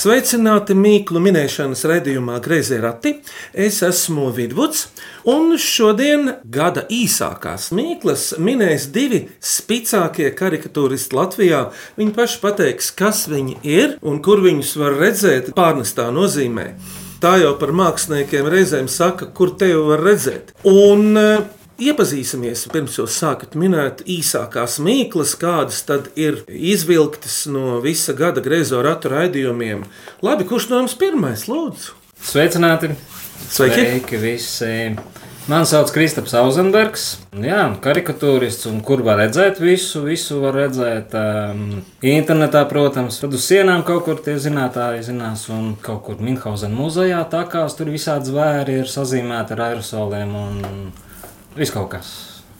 Sveicināti mīklu minēšanas raidījumā Greizie rati. Es esmu Vidvuds, un šodien gada īsākās mīklas minēs divi spēcīgākie karikatūristi Latvijā. Viņi paši pateiks, kas viņi ir un kur viņus var redzēt pārnestā nozīmē. Tā jau par māksliniekiem reizēm saka, kur te jau var redzēt. Un Iepazīsimies, pirms jūs sākat minēt īsākās mīklas, kādas tad ir izvilktas no visa gada griezo ratu raidījumiem. Labi, kurš no jums pirmais, lūdzu? Sveicināti! Sveiki! Sveiki visi! Mani sauc Kristaps Auzenbergs. Jā, karikatūrists, un kur var redzēt visu, visu var redzēt. Um, internetā, protams, tad uz sienām kaut kur tie zinātāji zinās, un kaut kur Minhausen muzejā tā kā tur visādi zvēri ir sazīmēti ar aerosoliem un viss kaut kas.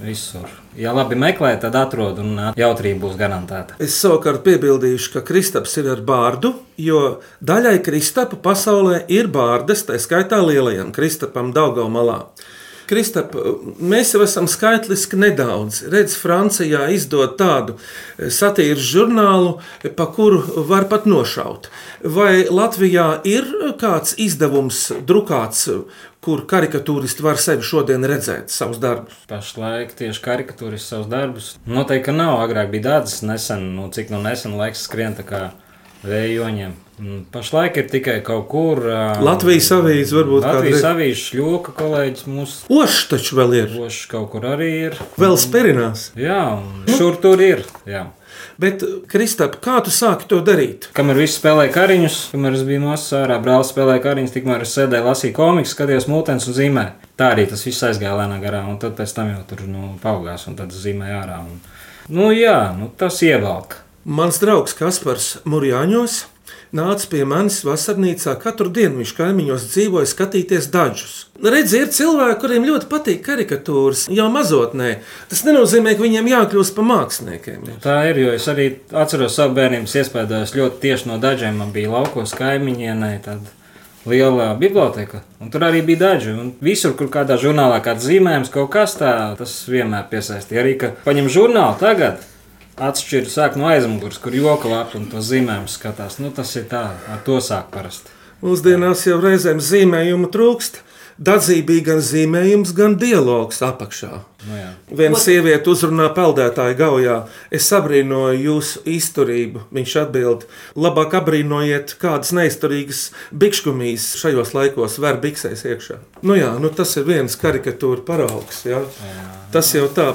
Visur. Ja labi meklē, tad atrod, un jautrība būs garantēta. Es savukārt piebildīšu, ka Kristaps ir ar bārdu, jo daļai Kristapa pasaulē ir bārdas, tā skaitā lielajam Kristapam Daugamalā. Kristap, mēs jau esam skaitliski nedaudz. Redz, Francijā izdod tādu satīras žurnālu, pa kuru var pat nošaut. Vai Latvijā ir kāds izdevums drukāts, kur karikatūristi var sevi šodien redzēt, savus darbus? Pašlaik tieši karikatūris savus darbus. Noteikti, nav. Agrāk bija tādas nesen, nu, cik no nesen laiks skrien kā vējoņiem. Pašlaik ir tikai kaut kur. ā, Latvijas avīze varbūt Latvijas kāda avīzes šļoka kolēģis mūsu Ošs taču vēl ir, Bošs kaut kur arī ir. vēl sperinās. Jā, un šur tur ir. Jā. Bet, Kristap, kā tu sāki to darīt? Kamēr viss spēlēja kariņus, kamēr es biju mazs ārā, brālis spēlēja kariņus, tikmēr es sēdēju, lasīju komikus, skatījos mūtens un zīmēju. Tā arī tas viss aizgāja lēnā garā, un tad pēc tam jau tur nu, paugās, un tad zīmēja ārā. Un, nu, jā, nu, tas ievelk. Mans draugs Kaspars Mūrjāņos nāca pie manis vasarnīcā. Katru dienu viņš kaimiņos dzīvoja skatīties dažus. Redzi, ir cilvēki, kuriem ļoti patīk karikatūras jau mazotnē. Tas nenozīmē, ka viņiem jākļūst par māksliniekiem. Tā ir, jo es arī atceros savu bērnības iespējas ļoti tieši no dažiem. Man bija laukos kaimiņienē, tāda liela biblioteka, un tur arī bija daži. Visur, kur kādā žurnālā kāds zīmējums, kaut kas tāds, tas vienmēr piesaistīja. Arī, ka paņem žurnālu tagad. Atšķirt sāk no aizmugures, kur joka lapu un to zīmējumu skatās. Nu, tas ir tā, ar to sāk parasti. Mūsdienās jau reizēm zīmējumu trūkst. Dadzībā gan zīmējums, gan dialogs apakšā. Nu, jā. Viena sieviete uzrunā peldētāju gaujā. Es abrīnoju jūsu izturību. Viņš atbild, labāk abrīnojiet kādas neizturīgas bikškumijas šajos laikos, ver biksēs iekšā. Nu jā, nu tas ir viens karikatūra paraugs. Jā. Tas jau tā.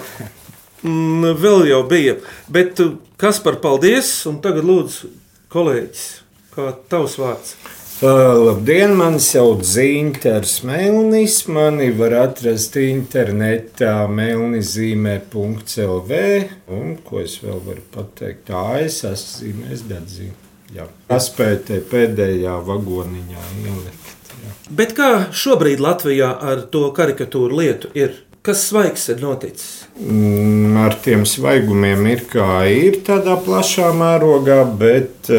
Mm, vēl jau bija. Bet uh, kas par paldies? Un tagad lūdzu, kolēģis, kā tavs vārds? Uh, labdien, mani sauc Zinters Melnis. Mani var atrast internetā melnizīmē.lv. Un ko es vēl varu pateikt? Tā es esmu zīmējis dedzīm. Jā, aspētē pēdējā vagoniņā ielikt. Jā. Bet kā šobrīd Latvijā ar to karikatūru lietu ir? Kas svaigs ir noticis? Mm, Ar tiem svaigumiem ir kā ir tādā plašā mērogā, bet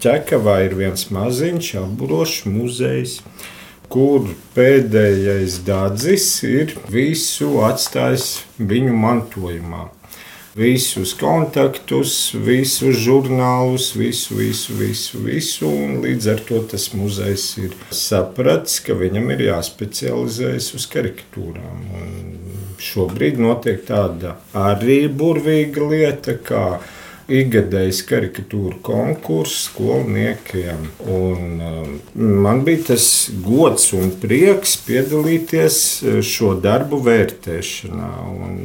ķekavā ir viens maziņš apburošs muzejs, kur pēdējais dārdzis ir visu atstājis viņu mantojumā. Visus kontaktus, visus žurnālus, visu, visu, visu, visu. un Līdz ar to tas muzejs ir sapratis, ka viņam ir jāspecializējas uz karikatūrām. Un šobrīd notiek tāda arī burvīga lieta, kā ikgadējs karikatūru konkurss skolniekiem. Un, um, man bija tas gods un prieks piedalīties uh, šo darbu vērtēšanā. Un,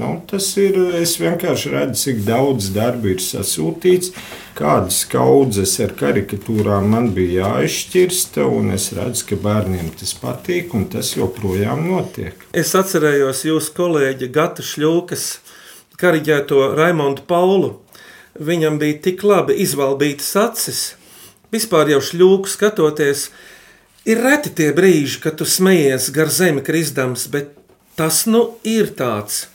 nu, tas ir, es vienkārši redzu, cik daudz darba ir sasūtīts. Kādas kaudzes ar karikatūrām man bija jāizšķirsta, un es redzu, ka bērniem tas patīk, un tas joprojām notiek. Es atcerējos jūsu kolēģi Gata Šļūkas kariģēto Raimondu Paulu. Viņam bija tik labi izvalbītas acis, vispār jau šļūku skatoties. Ir reti tie brīži, kad tu smejies gar zemi krizdams, bet tas nu ir tāds.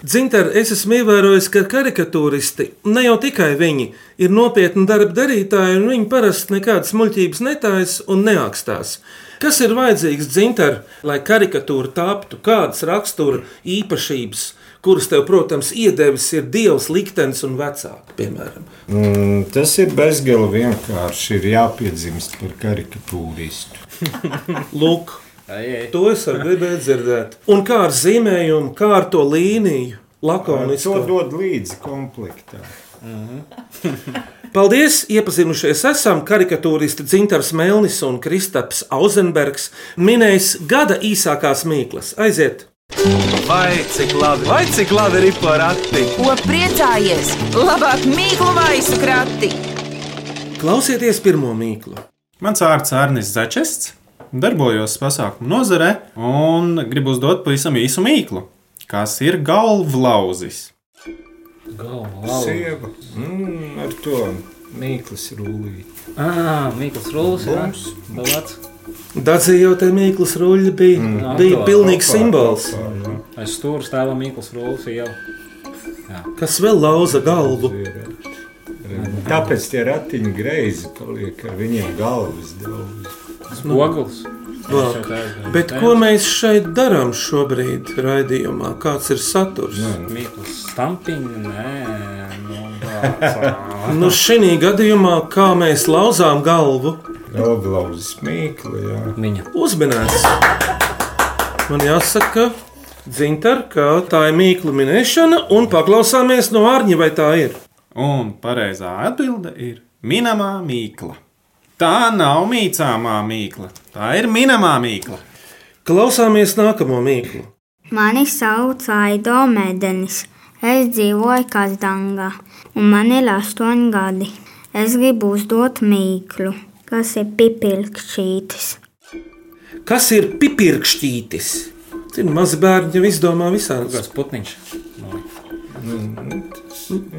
Dzinter, es esmu ievērojis, ka karikatūristi, ne jau tikai viņi, ir nopietni darba darītāji, un viņi parasti nekādas muļķības netājas un neakstās. Kas ir vajadzīgs dzinter, lai karikatūra taptu? Kādas rakstura īpašības, kuras tev, protams, iedevis ir dievs, liktenis un vecāki, piemēram? Mm, tas ir bezgala vienkārši. Ir jāpiedzimst par karikatūristu. Lūk, Ai, ai. to es gribēju dzirdēt. Un kā ar zīmējumu, kā ar to līniju, To lakoniski. dod līdzi komplektā. Paldies! Iepazinušies esam karikatūristi Dzintars Melnis un Kristaps Auzenbergs minējis gada īsākās mīklas. Aiziet! Vai cik labi, vai cik labi ir porakti? Ko priecājies? Labāk mīklu maisu krati! Klausieties pirmo mīklu! Mans vārds Arnis Začests, darbojos pasākumu nozarē un gribu uzdot pavisam īsu mīklu. Kas ir galvlauzis? Sieva mm, ar to mīklas rullīti. Ah, Mikls Rūlis. Jau te mīklas ruļļa bija, mm. bija pilnīgs simbols, Aiz stūra stāva Mikls Rūlis jau. kas vēl lauza galvu. Tāpēc tie ratiņi greizi paliek ar viņiem galvas daudz. Ogls. Lāk. Bet ko mēs šeit darām šobrīd, raidījumā? Kāds ir saturs? Mikls Stampiņš, nē, nu. Nu, šī gadījumā, kā mēs lauzām galvu, Galvlauzes mīkla, jā. Viņa. uzminēts. Man jāsaka, Dzintar, ka tā ir mīklu minēšana, un paklausāmies no ārņa, vai tā ir. Un pareizā atbilde ir minamā mīkla. Tā nav mīcāmā mīkla, tā ir minamā mīkla. Klausāmies nākamo mīklu. Mani sauc Aido Mēdenis. Es dzīvoju Kazdangā, un man ir astoņi gadi. Es gribu uzdot mīklu, kas ir pipilkšķītis. Kas ir pipirkšķītis? Zini, mazi bērni jau izdomā visādas. Kāds putniņš.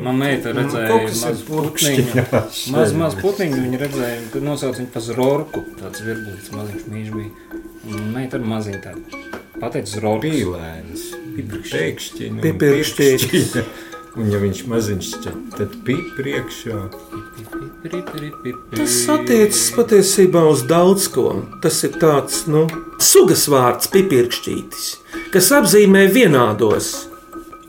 Man meita redzēja Kaut kas ar mazu putniņu. purkšķiņās. Maz, maz putniņu viņa redzēja, tad nosauc viņu par Zorku. Tāds virbulis maziņš mīž bija. Un meita ar maziņu tādu. Pateicis Zorku. Pīlēns, un Pipirkšķītis. Un ja viņš maziņš, tad- tad pip priekšā. Tas attiecas patiesībā uz daudz ko. Tas ir tāds, nu, sugas vārds, pipirkšķītis, kas apzīmē vienādos.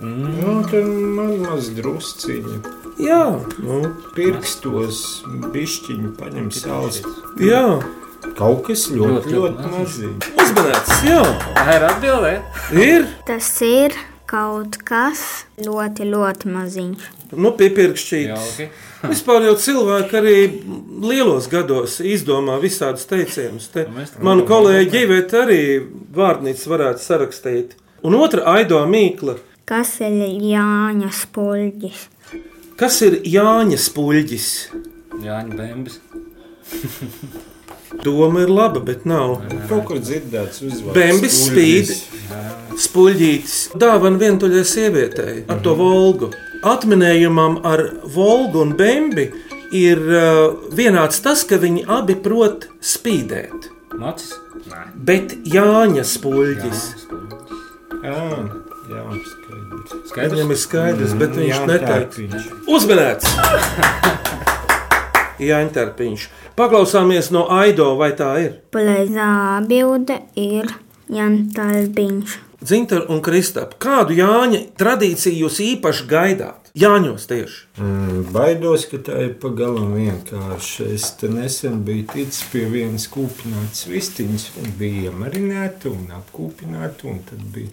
Nu, tad man maz drusciņa. Jā, nu, Pirkstos bišķiņu paņem sāls. jā. Kaut kas ļoti, Ļoti, ļoti, ļoti maziņš. uzmanīts, jā, Tā ir atbildē. ir. Tas ir kaut kas ļoti, ļoti maziņš. Nu, pipirkšķītis. Jauki. Vispār jau cilvēki arī lielos gados izdomā visādus teicienus. Te tā manu kolēģi Ģivēt arī vārnīcu varētu sarakstīt. Un otra aido mīkla. Kas ir Jāņa spuļģis? Kas ir Jāņa spuļģis? Jāņa Bembis. Doma ir laba, bet nav. Kaut kur dzirdēts uzvārds. Bembis spīd. Spuļģītis dāvana vientuļai sievietei ar to volgu. Atminējumam ar volgu un bembi ir uh, vienāds tas, ka viņi abi prot spīdēt. Macis. Nē. Bet Jāņa spuļģis. Jā, jā, skaidrs. Skaidrs. Viņam ir skaidrs, bet viņš Jā, neteiks. tērpiņš. Uzmanīts! Paklausāmies no Aido, vai tā ir. Pareizā atbilde ir Jantalbiņš. Zinter un Kristap, kādu Jāņa tradīciju jūs īpaši gaidāt? Jāņos tieši. Mm, Baidos, ka tā ir pavisam vienkārši. Es nesen biju ticis pie vienas kūpinātas vistiņas, un bija iemarināta un apkūpināta. Un tad bija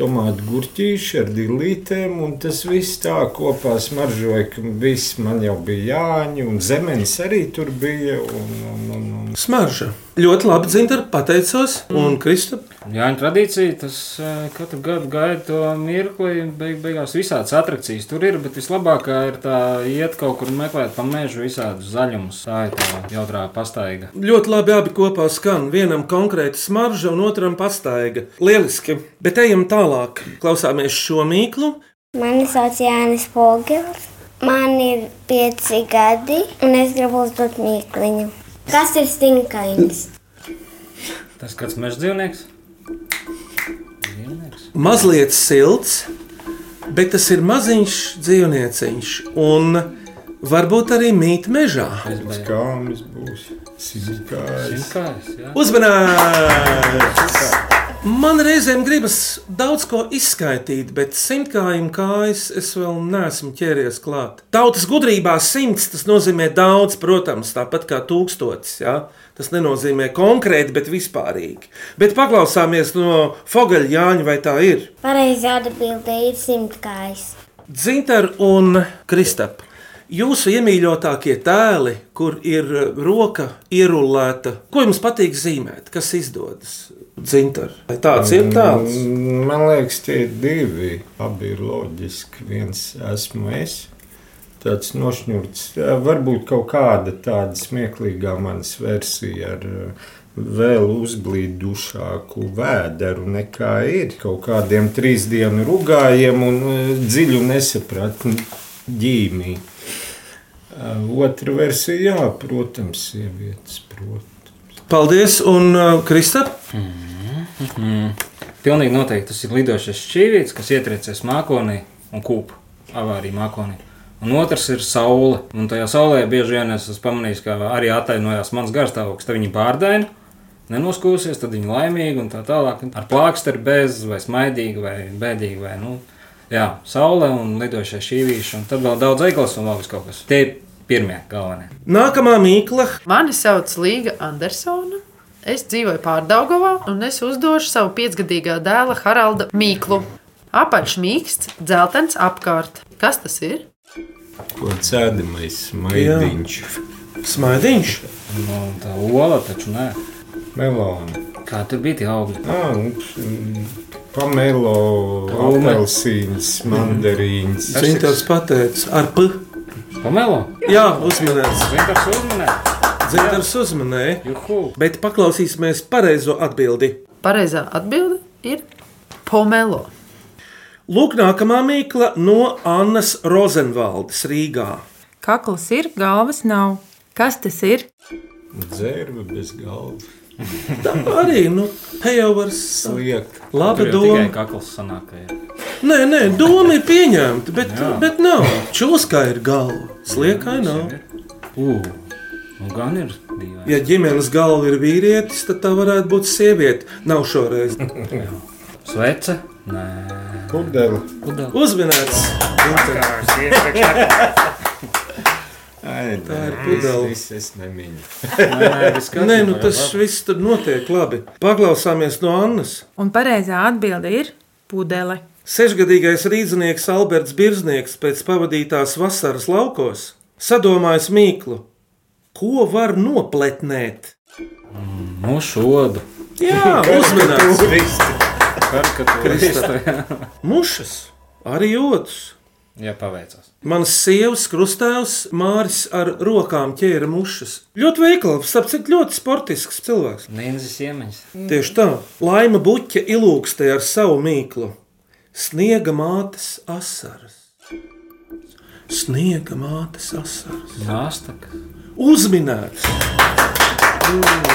tomātu gurķīši ar dilītēm, un tas viss tā kopā smaržoja, ka viss man jau bija jāņa, un zemenis arī tur bija. Un, un, un, un. Smarža. Ļoti labi, Zinter, pateicos. Un Kristap, Jāņa tradīcija, tas eh, katru gadu gaida to mirkli. Beig, beigās visādas attrakcijas tur ir, bet vislabākā ir tā iet kaut kur meklēt pa mežu visādus zaļumus. Tā ir tā jautrā pastaiga. ļoti labi abi kopā skan. Vienam konkrēti smarža, un otram pastaiga. Lieliski. Bet ejam tālāk. Klausāmies šo mīklu. Mani sauc Jānis Fogels. Man ir pieci gadi, un es gribu uzdot mīkliņu. Kas ir stinkainis? Tas kāds meža dzīvnieks? Mazliet silts, bet tas ir maziņš dzīvnieciņš, un varbūt arī mīt mežā. Kalns būs simtkājs. Simtkājs, jā. Uzmanīts! Man reizēm gribas daudz ko izskaidrot, bet simtkājiem kājas es vēl neesmu ķēries klāt. Tautas gudrībā simts tas nozīmē daudz, protams, tāpat kā tūkstotis. Ja? Tas nenozīmē konkrēti, bet vispārīgi. Bet paklausāmies no Fogaļa Jāņa, vai tā ir? Pareizā atbildē ir simtkājs. Dzintar un Kristap. Jūsu iemīļotākie tēli, kur ir roka ierullēta, ko jums patīk zīmēt, kas izdodas? Dzintar. Vai tāds ir tāds? Mm, Man liekas, tie ir divi. Abi ir loģiski. Viens esmu es. Tāds nošņurts, varbūt kaut kāda tāda smieklīgā manas versija ar eh, vēl uzblīdušāku vēderu nekā ir. Kaut kādiem trīs dienu rugājiem un eh, dziļu nesapratni ģīmī. Eh, Otra versija, jā, protams, sievietes prot. Paldies, un uh, Kristap? Pilnīgi noteikti tas ir lidošais šķīvīts, kas ietriecies mākonī un kūp avārija mākonī. Un otrs ir saule. Un tajā saulē bieži vien es esmu pamanījis, ka arī atainojās mans garstāvoklis. Tad viņi pārdaina, nenoskūsies, tad viņi laimīgi un tā tālāk. Ar plāksteri bez vai smaidīgi vai bēdīgi. Vai, nu, jā, saule un lidošais šķīvīši. Un tad vēl daudz eiglas un vēl kaut kas. Tie pirmie galvenie. Nākamā mīkla. Mani sauc Līga Andersona. Es dzīvoju Pārdagovā, un es uzdošu savu piecgadīgā dēla Haralda mīklu. Apaļš mīksts, dzeltens apkārt. Kas tas ir? Ko cēdamais maidiņš, Smaidiņš. Nu, tā ola taču nē. melāna. Kā tur bija tie augļi? Ah, mm, Pamelo, apelsīns, mandarīns. Dzintars pateica ar P. Pamelo? Jā, uzmanēts. Vienkārši uzmanēt. Dzintars uzmanēja. Juhu. Bet paklausīsimies pareizo atbildi. Pareizā atbilde ir pomelo. Lūk, nākamā mīkla no Annas Rozenvaldes Rīgā. Kakls ir, galvas nav. Kas tas ir? Dzērba bez galvas. Tā arī, nu, te jau var Sliekt. Laba Tur jau tikai doma. kakls sanāk. ka ir. Nē, nē, doma ir pieņemta, bet, bet nav. Čūskai ir galva, sliekai nav. Ugh, nu gan ir dīvaini. Ja ģimenes galva ir vīrietis, tad tā varētu būt sieviete. Nav šoreiz. Svece? Nē, Pudele. pudele. Uzminēts. Ai, Tā ir pudele. Es, es nemīļu. Nē, nē, Nē, nu tas viss tur notiek labi. Paklausāmies no Annas. Un pareizā atbilde ir pudele. Sešgadīgais rīznieks Alberts Birznieks pēc pavadītās vasaras laukos sadomājis mīklu, ko var nopletnēt. Mūsu odu. Jā, uzmanīgs! Karikatūra. Mušas, arī otrs. Jā, paveicās. Mans sievas krustāvs Māris ar rokām ķēra mušas. Ļoti veikls, starp citu, ļoti sportisks cilvēks. Ninzas iemaņas. Tieši tā, laima buķa ilūkstē ar savu mīklu. Sniega mātes asaras. Sniega mātes asaras. Nāstaka. Uzminēts!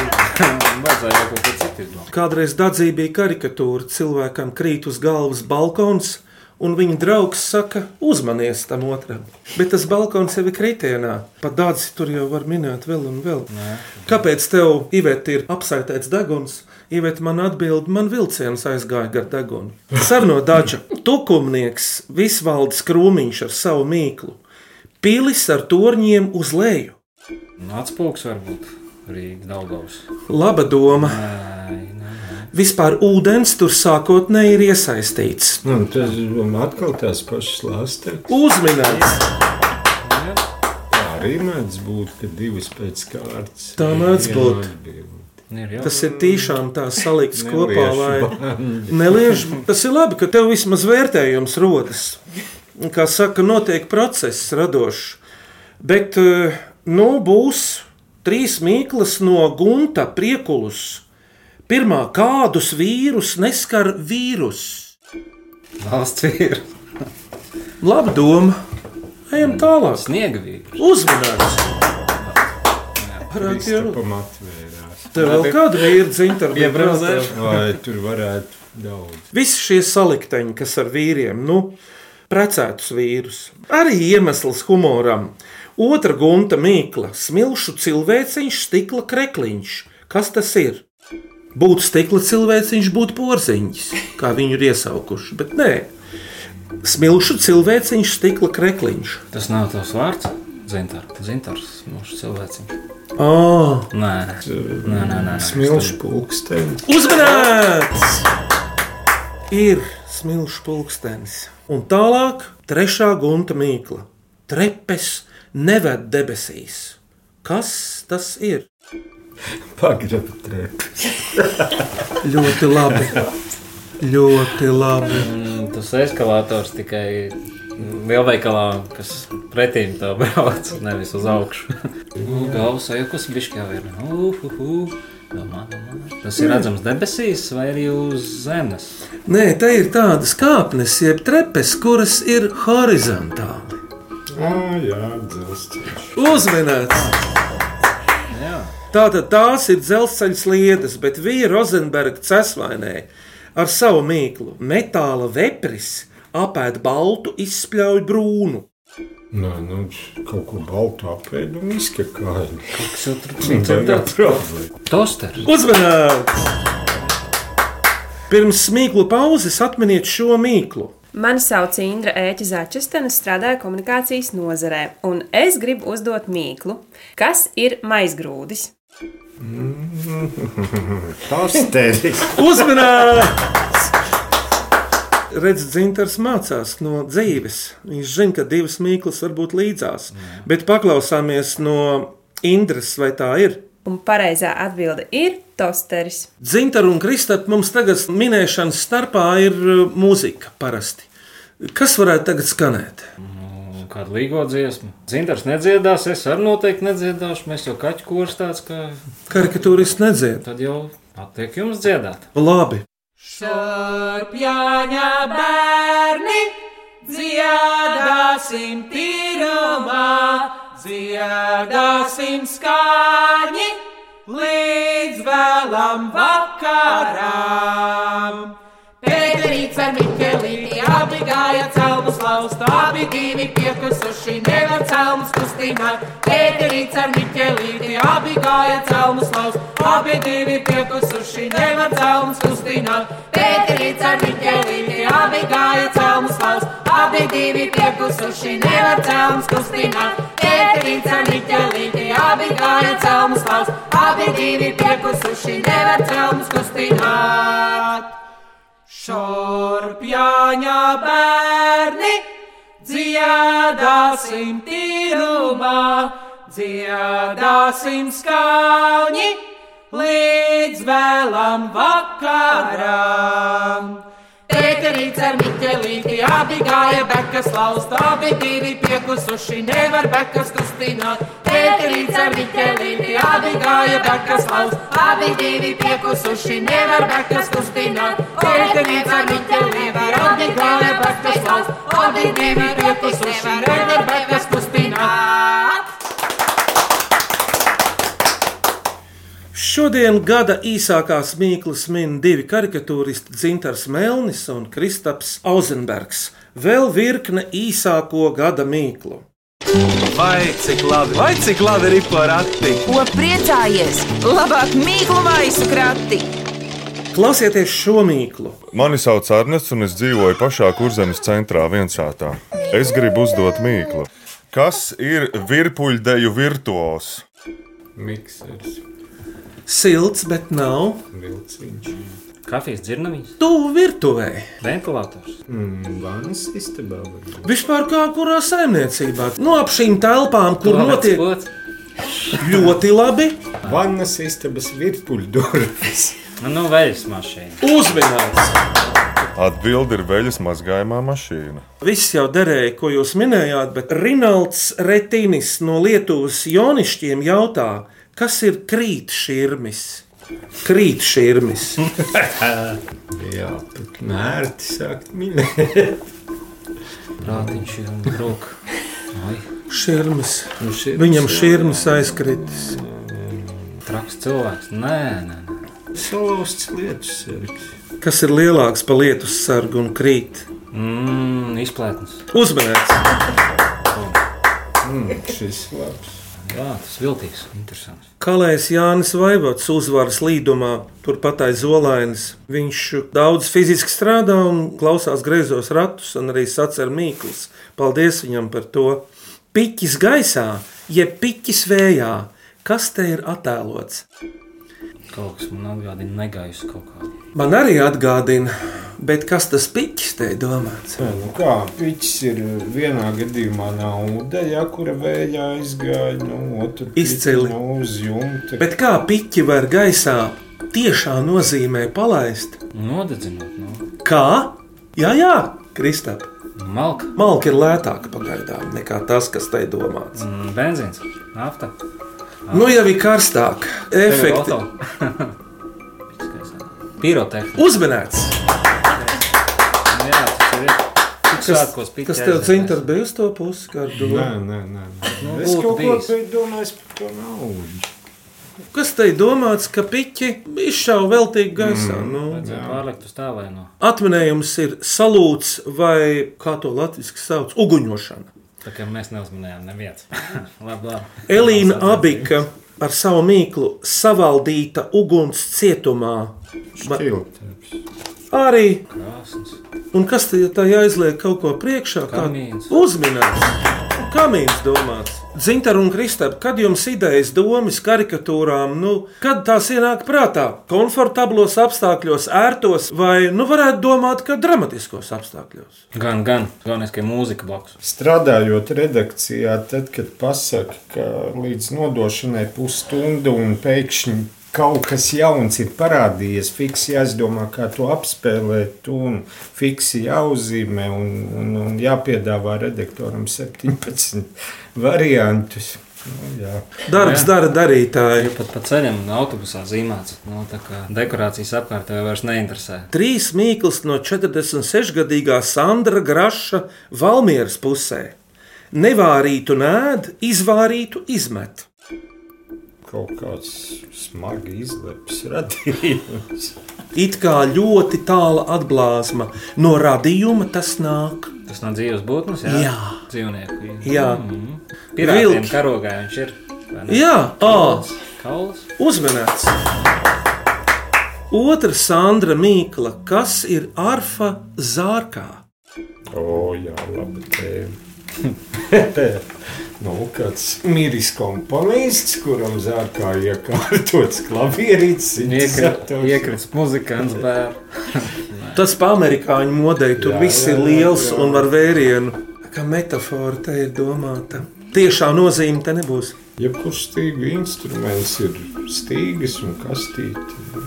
Kādreiz dadzī bija karikatūra, cilvēkam krīt uz galvas balkons, un viņa draugs saka, uzmanies tam otram. Bet tas balkons jau ir kritienā. Pat dādzi tur jau var minēt vēl un vēl. Kāpēc tev, Iveta, ir apsaitēts deguns? Iveta man atbild, man vilciens aizgāja gar degunu. Sarno daža tukumnieks, visvaldes krūmiņš ar savu mīklu. Pilis ar torņiem uz leju. Atspūgs varbūt Rīgas Daugavas. Laba doma. Nē, nē. Vispār ūdens tur sākotnēji ir iesaistīts. Nu, tas ir atkal tās pašas lāstas. Uzminēts! Tā arī mēdz būt, ka divas pēc kārtas. Tā mēdz būt. Ir. Tas ir tiešām tā salikts kopā, lai neliež. Tas ir labi, ka tev vismaz vērtējums rodas. Un, Kā saka, notiek process radošs. Bet, eh, nu, būs trīs mīklas no gunta priekulus. Pirmā, kādus vīrus neskar vīrus? Valsts ir. Laba doma. Ejam tālāk. Sniega vīri. Pamatvērās. Tev vēl kāda vīra dzimta Iebraucēšu. Vai tur varētu daudz. Visi šie salikteņi, kas ar vīriem, nu, precētus vīrus. Arī iemesls humoram. Otra gunta mīkla - smilšu cilvēciņš, stikla krekliņš. Kas tas ir? Būtu stikla cilvēciņš, būtu porziņš, kā viņu ir iesaukuši, bet nē. Smilšu cilvēciņš, stikla krekliņš. Tas nav tavs vārds. Zintars, Zintars, mūsu cilvēciņš. Oh. Nē, nē, nē, nē. Smilšu pulkstenis. Uzmanīts! Ir smilšu pulkstenis. Un tālāk, trešā gunta mīkla. Trepes neved debesīs. Kas tas ir? Pagraba trepes. Ļoti labi. Ļoti labi. Mm, Tas eskalators tikai lielveikalā, kas pretīm tā brauc, nevis uz augšu. Nu, Galvas sajūkas bišķi jau ir. Uh, uh, uh. Domā, domā. Tas ir redzams debesīs vai arī uz zemes. Nē, tā ir tādas kāpnes, jeb trepes, kuras ir horizontāli. Ah, jā, dzelzceļš. Uzmanīts! Tātad tās ir dzelzceļa sliedes, bet Vija Rozenberga cesvainē ar savu mīklu metāla vepris apēd baltu, izspļauj brūnu. Nē, nu, kaut ko baltu apēdu un izkakāju. Kas jau tur Tagad problēma. Tosters. Uzmanīts! Pirms mīklu pauzes atminiet šo mīklu. Mani sauc Indra Ēķa Začestena, strādāju komunikācijas nozarē, un es gribu uzdot mīklu, kas ir maizgrūdis. Tas tevis. Uzmanīts! Redz, Dzintars mācās no dzīves. Viņš zina, ka divas mīklas var būt līdzās. Bet paklausāmies no Indras, vai tā ir? Un pareizā atbilde ir tosteris. Dzintaru un Kristapam mums tagad minēšanas starpā ir uh, mūzika parasti. Kas varētu tagad skanēt? Kādu līgo dziesmu. Zintars nedziedās, es arī noteikti nedziedāšu. Mēs jau kaķu kurs tāds, kā Karikatūrists nedzied. tad jau attiek jums dziedāt. Labi. Šarpjaņa bērni, dziedāsim tīrumā, dziedāsim skaņi līdz vēlam vakaram. Pēterīts ar abi gāja celmus laust, abi divi piekusuši nevar celmus kustināt. Pēterīts ar Mikelīti abi gāja celmus laust, abi divi piekusuši nevar celmus kustināt. Pēterīts ar Mikelīti abi gāja celmus laust, abi divi piekusuši nevar celmus kustināt. Pēterīts ar Mikelīti abi gāja celmus laust, abi divi piekusuši nevar celmus kustināt. Šorpjaņa bērni, dziedāsim tīrumā, dziedāsim skaņi līdz vēlam vakaram. Pēterīts ar Miķelīti abi gāja bekas laust, abi divi piekusuši nevar bekas kustināt. Pēterīts ar Miķelīti abi gāja bekas laust, abi divi piekusuši nevar bekas kustināt. Pēterīts ar Miķelīti abi gāja bekas laust, abi divi piekusuši nevar bekas kustināt. Šodien gada īsākās mīklas min divi karikatūristi Dzintars Melnis un Kristaps Auzenbergs. Vēl virkne īsāko gada mīklu. Vai cik labi, vai cik labi ir porakti? Ko priecājies? Labāk mīklu maisu krati! Klausieties šo mīklu. Mani sauc Arnests, un es dzīvoju pašā kurzemes centrā, viensātā. Es gribu uzdot mīklu. Kas ir virpuļdeju virtuos? Miksers, Silts, bet nav. vilciņš, Kafijas dzirnavīs, Tuvu virtuvē. ventilators. mm, vannas istabā. varbūt. Vispār kā kurā saimniecībā. No ap šīm telpām, kur notiek Pots. ļoti labi, Vannas istabas virpuļdurvis. Nu, veļas mašīna. uzmanīts. Atbilde ir veļas mazgājumā mašīna. Viss jau derēja, ko jūs minējāt, bet Rinalds Retinis no Lietuvas Jonišķiem jautā, kas ir krītšķirmis? Krītšķirmis. Jā, pat nērti sākt minēt. Prātiņš ir. Oi, Širmis. Nu, širms, Viņam širmis aizkritis. traks cilvēks. Nē, nē, nē. Salauzts lietus sargs. Kas ir lielāks par lietus sargu un krīt? Mm, izplētnes. Uzmanīts! Mm, šis labs. Jā, tas viltīgs, interesants. Kalējs Jānis Vaivots uzvaras līdumā, turpat aiz Zolainas. Viņš daudz fiziski strādā un klausās greizos ratus, un arī sacer mīklas. Paldies viņam par to! Piķis gaisā, jeb piķis vējā, kas te ir attēlots? Kaut kas man atgādina negaisu kaut kādu. Man arī atgādina, bet kas tas piķis te ir domāts? Jā, nu kā piķis ir vienā gadījumā nauda, ja kura vējā aizgāja, nu, otru Izcili. uz jumta. Bet kā piķi var gaisā tiešā nozīmē palaist? Nodedzinot, nu. Kā? Jā, jā, Kristap. Malka. Malka ir lētāka pagaidām nekā tas, kas te domāts. Mm, benzīns, nafta. Nu, jau ir karstāk, efekti. Pirotehnika. Uzmanīts! Jā, tas ir. Piķi Kas tev cintas bija uz to pusi? Nē, nē, nē. nē. Nu, es kaut ko biju domājis par to naudu. Kas te ir domāts, ka piķi izšauja veltīgi gaisā? Mm. Nu, pārlikt uz tālēno. atminējums ir salūts vai, kā to latviešu sauc, uguņošana. Tā kā mēs labi, labi. Elīna Abika ar savu mīklu savaldīta uguns cietumā. Šķiltēps. Arī. Krāsns. Un kas te tā jāizliek kaut ko priekšā? Kamīns. uzminēts? Kamīns domāts. Zintar un Kristap, kad jums idejas, domas, karikatūrām, nu, kad tās ienāk prātā? Komfortablos apstākļos, ērtos, vai, nu, varētu domāt, ka dramatiskos apstākļos? Gan, gan. Galvenais, ka ir mūzika blakus. Strādājot redakcijā, tad, kad pasaka, ka līdz nodošanai pusstunda un pēkšņi kaut kas jauns ir parādījies, fiksi jāizdomā, kā to apspēlēt, un fiksi jāuzzīmē un, un, un jāpiedāvā redaktoram 17 variantus. Nu, jā. Darbs Jā. dara darītāji. Pat pa ceļam autobusā zīmēts. Nu, tā kā dekorācijas apkārt tev vairs neinteresē. Trīs mīklas no 46-gadīgā Sandra Graša Valmieras pusē. Nevārītu nēd, izvārītu izmet. Kaut kāds smagi izleps radījums. It kā ļoti tāla atblāzma no radījuma tas nāk. Tas nav dzīves būtnes, jā. Jā. Dzīvnieku. Jā. Mm. Pirātiem Vilki. karogā viņš ir. Jā, Kauls. Kauls. uzmanīts. Otra Sandra Mīkla, kas ir arfa zārkā? O, jā, labi tēma. nu, kāds miris komponists, kuram zārkā iekārtots klavierīts. Iekrits muzikants bērns. Tas pa amerikāņu modei tur Jā, viss jā, ir jā, liels jā. un ar vērienu. Kā metafora te ir domāta. Tiešā nozīme te nebūs. Jebkurš stīgu instruments ir stīgas un kastīte.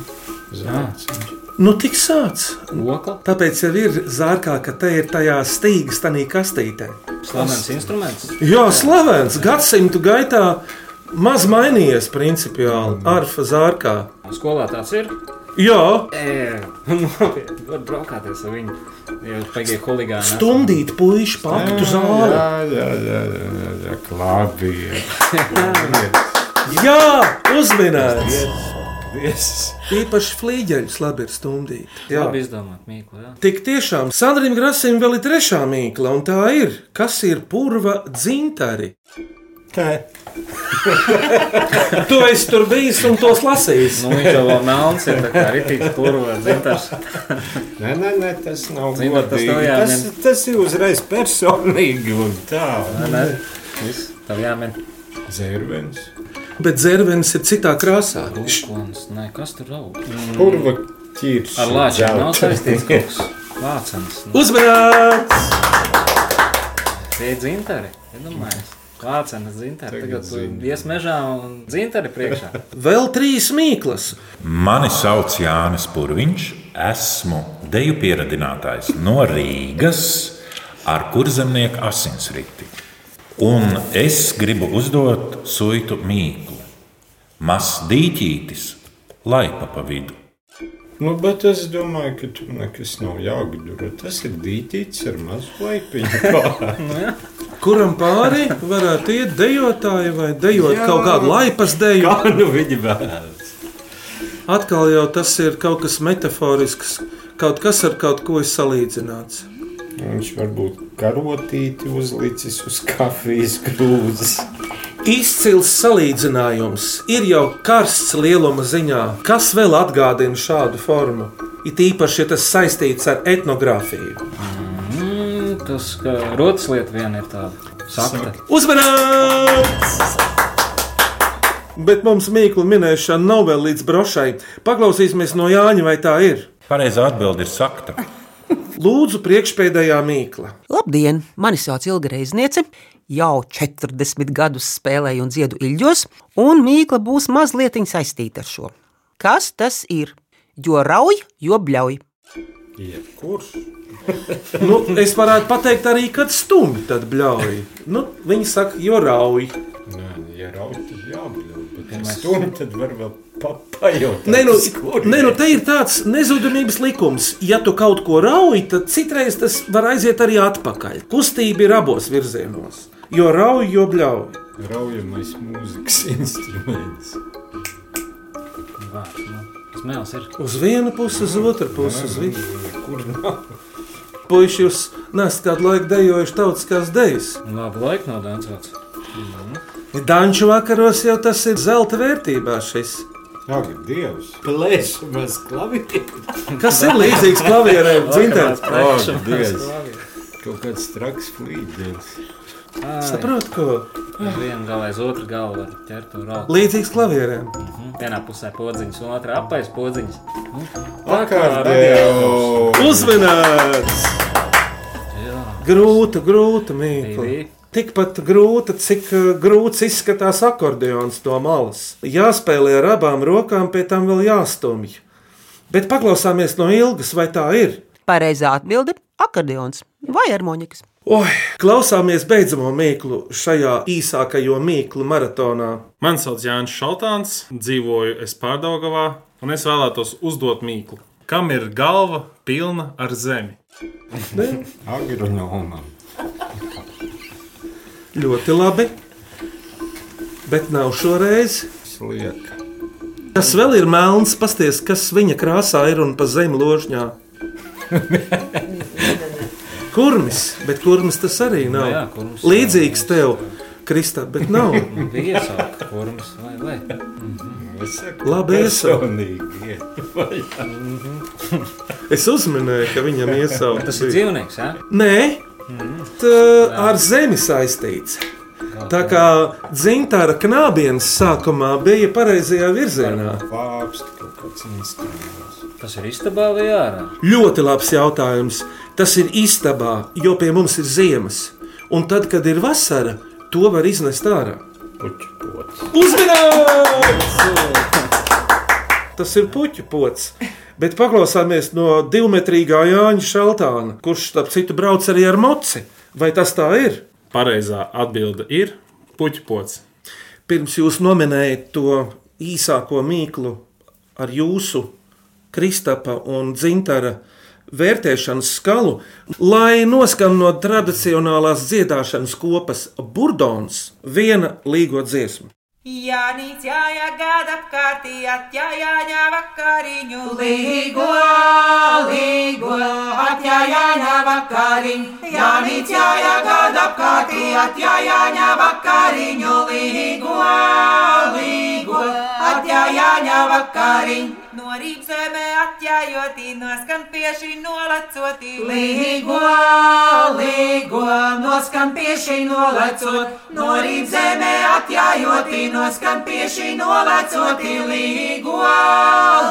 Zārciņš. Nu, tik sāc. Okla. Tāpēc jau ir zārkā, ka te ir tajā stīgas, tādā kastītē. Slavens instruments. Jā, slavens. Gadsimtu gaitā maz mainījies principiāli. Arfa zārkā. Skolā tāds ir. Jā, Ē, var braukāties ar viņu. Pagaidā huligāni. esam. stumdīt puiši pa aktu zāli. Jā, jā, jā, jā, jā, jā klavieri. Jā, uzminēts. Viesis. Īpaši flīģeļus labi ir stumdīt. Jā. Labi izdomāt, Mīklu. Jā. Tik tiešām Sandrija Grasim vēl ir trešā mīkla, un tā ir, kas ir purva dzintari. Tu esi tur bijis un tos lasījis. Nu, viņš jau vēl melns ir, tā kā ritīgs purva dzintars. Nē, nē, nē, tas nav Zini, tas tev Tas, jāmin. tas ir uzreiz personīgi un tā. Nē, nē. Viss, tev jāmin. Zērvens. Bet dzērvenis ir citā krāsā. Rūklons. Nē, kas tur aug? Mm. Purva ķīrs. Ar lāčiem nav saistīts kaut kas. Vācens. Uzmanīts! Tie ir dzintari. Iedomājies. Vācenes dzintari. Tagad tu ies mežā un dzintari priekšā. Vēl trīs mīklas. Mani sauc Jānis Purviņš, esmu deju pieradinātājs no Rīgas ar kurzemnieku asinsriti. Un es gribu uzdot suitu mīklu. Mazs dīķītis, laipa pa vidu. Nu, bet es domāju, ka tur nekas nav jāgudro. Tas ir dīķis ar mazu laipiņu. Kuram pāri varētu iet dejotāji vai dejot Jā. kaut kādu laipas deju? Kā nu viņi vēlas? Atkal jau tas ir kaut kas metaforisks, kaut kas ar kaut ko ir salīdzināts. Viņš varbūt karotīti uzlicis uz kafijas krūzes. Izcils salīdzinājums ir jau karsts lieluma ziņā. Kas vēl atgādina šādu formu? It īpaši, ja tas saistīts ar etnogrāfiju. Mm, tas, ka rotas lieta viena ir tāda sakta. Uzmanīts! Bet mums mīklu minēšana nav vēl līdz brošai. Paklausīsimies no Jāņa, vai tā ir. Pareizā atbilde ir sakta. Lūdzu, priekšpēdējā mīkla. Labdien! Mani sauc Ilga Reizniece. Jau 40 gadus spēlēju un dziedu ilģos, un mīkla būs mazliet saistīta ar šo. Kas tas ir? Jo rauj, jo bļauj. Jebkurš. Nu, es varētu pateikt arī, kad stumbi tad bļauj. Nu, viņi saka, jo rauj. Nē, ja rauj, tad jābļauj. Bet ja stumj, tad var vēl pa pajautāt. Nē, nu, nē, nu, te ir tāds nezudamības likums. Ja tu kaut ko rauj, tad citreiz tas var aiziet arī atpakaļ. Kustība ir abos virzienos. Jo rauj, jo bļauj. Raujamais mūzikas instruments. Vārds, nu, kas mēls ir? Uz vienu pusi, uz otru pusi. Uz vienu. Kur nav? Puisši, jūs nesat kādu laiku dejojuši tautiskās dejas. Labu laiku nav dancots. Danču vakaros jau tas ir zelta vērtībā šis. Ak, Dievs! Plēšamies klavierēm. Kas ir līdzīgs klavierēm? Dzintēns. Ak, Dievs! Kaut kāds traks flīdens. Saprot, ko? Uz vienu galu aiz otru galu var ķert un raukt. Līdzīgs klavierēm. Mhm. Vienā pusē podziņas, un otrā apais podziņas. Nu, Akordeo! Uzmanīts! Jā. Grūta, grūta mīkla. Tikpat grūta, cik uh, grūts izskatās akordeons no malas. Jāspēlē ar abām rokām, pēc tam vēl jāstumj. Bet paklausāmies no ilgas, vai tā ir? Pareizā atbilde - akordeons vai harmonikas. Oi, klausāmies beidzamo mīklu šajā īsākajā mīklu maratonā. Mani sauc Jānis Šaltāns, dzīvoju es Pārdaugavā, un es vēlētos uzdot mīklu. Kam ir galva pilna ar zemi? Agronomam. Ļoti labi. Bet nav šoreiz. Slieka. Tas vēl ir melns, pasties, kas viņa krāsā ir un pa zemi ložņā. Kurmis, bet kurmis tas arī nav. Nu jā, kurmis. Līdzīgs tev, Kristā, bet nav. Bija iesaukt kurmas, vai, vai. Labi, iesaukt. Personīgi iet. Es uzminēju, ka viņam iesaukt. Tas ir dzīvnieks, jā? Nē, tā ar zemi saistīts. Tā kā dzintara knābienes sākumā bija pareizajā virzienā. Vāpsti kaut kāds instruments. Tas ir istabā vai ārā? Ļoti labs jautājums. Tas ir istabā, jo pie mums ir ziemas. Un tad, kad ir vasara, to var iznest ārā. Puķu pots. Uzmanīts! Tas ir puķu pots. Bet paklausāmies no divmetrīgā Jāņa Šaltāna, kurš, starp citu, brauc arī ar moci. Vai tas tā ir? Pareizā atbilde ir puķpots. Pirms jūs nominējat to īsāko mīklu ar jūsu Kristapa un Dzintara vērtēšanas skalu, lai noskan no tradicionālās dziedāšanas kopas Burdons viena līgo dziesma. Jānis jāja gada apkārtī, atjājāņā vakariņu. Līgo, līgo, atjājāņā vakariņu. Jānis jāja gada apkārtī, atjājāņā vakariņu. Līgo, līgo, atjājāņā vakariņu. No rīpzemē atjājoti, noskan pieši nolacoti. Līgo, līgo, noskan pieši nolecot, no rīpzemē atjājoti, noskan pieši nolecoti. Līgo,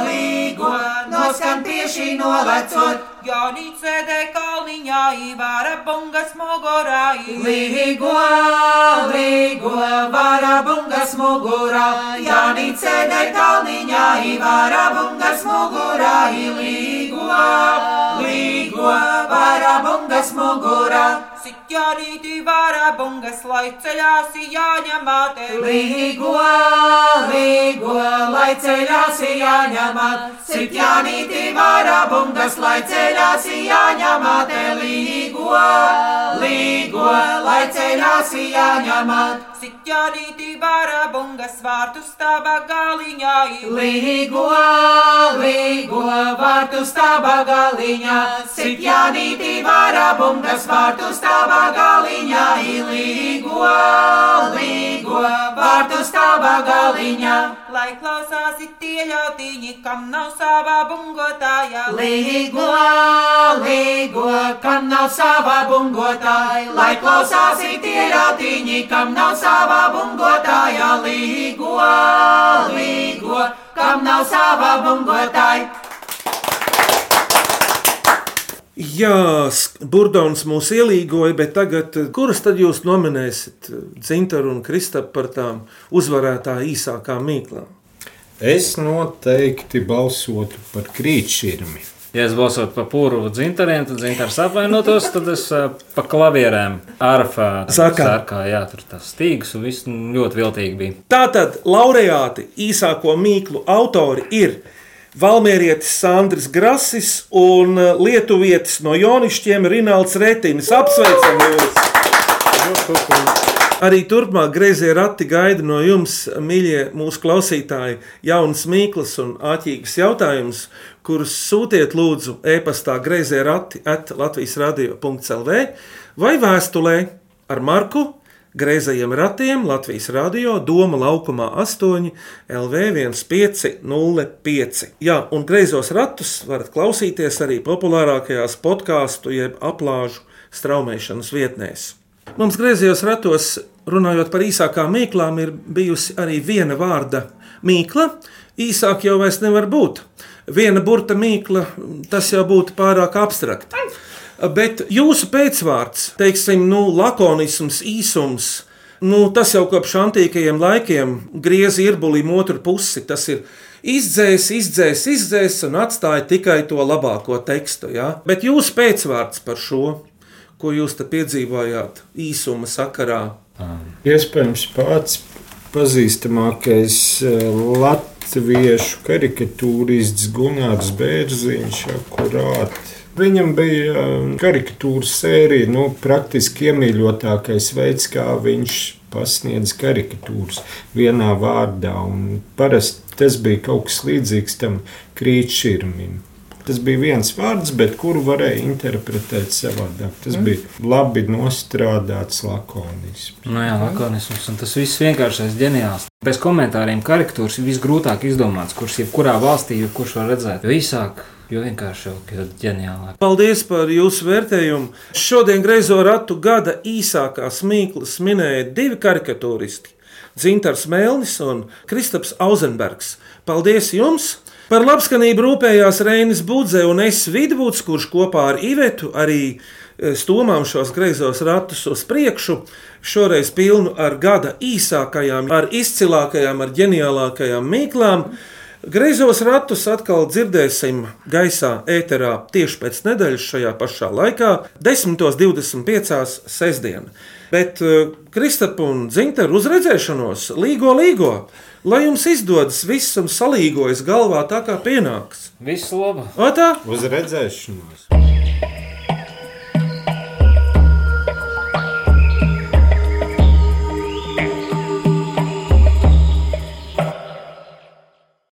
līgo, noskan pieši nolecot. Sēdē kalniņā, īvāra bungas mogorā. Līgo, līgo, vara bungas mugurā, sēdē kalniņā, īvāra bungas mugurā. Līgo, līgo, vara bungas mugurā. Sitjānīti vāra bungas, lai ceļās jāņa māte. Līgo, līgo, lai ceļās jāņemat, sitjanīti vara bungas, lai ceļās jāņemat, līgo, līgo, lai ceļās jāņemat. Sitjanīti vara bungas vārtu stāva galiņā, Līgo, līgo, vārtu stāvā galiņā, sitjanīti vara bungas vārtu stāvā galiņā, līgo, līgo, vārtu stāvā galiņā. lai klausās tie ļautiņi, kam nav savā bungotāja. Līgo, līgo, kam nav sava bungotāja, lai klausās tie ratiņi, kam nav sava bungotāja. Līgo, līgo, kam nav sava bungotāja. Jā, Burdons mūs ielīgoja, bet tagad, eh, kuras tad jūs nominēsiet Zintaru un Kristapu par tām uzvarētāju īsākām mīklām? Es noteikti balsotu par krītšķirmi. Ja es balsotu par pūru dzintariem, tad dzintars apvainotos, tad es ā, pa klavierēm arfā Sakā. sarkā, jā, tur tas stīgs un viss ļoti viltīgi bija. Tātad laureāti īsāko mīklu autori ir Valmērietis Sandrs Grasis un eh, Lietuvietis no Jonišķiem Rināls Retinis. Apsveicam jūs! Arī turpmāk grazē rati gaida no jums, mīļie mūsu klausītāji, jaunas mīklas un āķīgas jautājumus, kurus sūtiet lūdzu e-pastā grazē rati at Latvijas radio.clv vai vēstulē ar Marku Greizajiem ratiem Latvijas radio Doma laukumā 8 LV 1505. Jā, un greizos ratus varat klausīties arī populārākajās podkāstu jeb aplāžu straumēšanas vietnēs. Mums griezījos ratos, runājot par īsākām mīklām, ir bijusi arī viena vārda mīkla. Īsāk jau vairs nevar būt. Viena burta mīkla, tas jau būtu pārāk abstrakt. Bet jūsu pēcvārds, teiksim, nu, lakonisms, īsums, nu, tas jau kopš antīkajiem laikiem griez irbulim otru pusi. Tas ir izdzēs, izdzēs, izdzēs un atstāja tikai to labāko tekstu. Ja? Bet jūsu pēcvārds par šo, ko jūs te piedzīvojāt īsuma sakarā, Iespējams, pats pazīstamākais eh, latviešu karikatūrists Gunārs Bērziņš, akurāt. Viņam bija eh, karikatūras sērija, nu, praktiski iemīļotākais veids, kā viņš pasniedz karikatūras vienā vārdā. Parasti tas bija kaut kas līdzīgs tam krītšķirmim. Tas bija viens vārds, bet kuru varēja interpretēt savādāk. Tas Mm. bija labi nostrādāts lakonisms. Nu jā, lakonisms, un tas viss vienkāršais, ģeniāls. Bez komentāriem karikatūras ir visgrūtāk izdomāts, kurš jebkurā valstī, kurš var redzēt. Jo īsāk, jo vienkāršāk, jo ģeniālāk. Paldies par jūsu vērtējumu. Šodien greizo ratu gada īsākās mīklas minēja divi karikatūristi - Dzintars Melnis un Kristaps Auzenbergs. Paldies jums! Par labskanību rūpējās Reinis Budze un es Vidvuds, kurš kopā ar Ivetu arī eh, stomām šos greizos ratus uz priekšu. Šoreiz pilnu ar gada īsākajām, ar izcilākajām, ar ģeniālākajām mīklām. Greizos ratus atkal dzirdēsim gaisā, ēterā tieši pēc nedēļas šajā pašā laikā, 10.25. sestdien. Bet uh, Kristapa un Zinteru uzredzēšanos līgo līgo, lai jums izdodas viss un salīgojas galvā tā kā pienāks. Visu labu! O tā? Uz redzēšanos!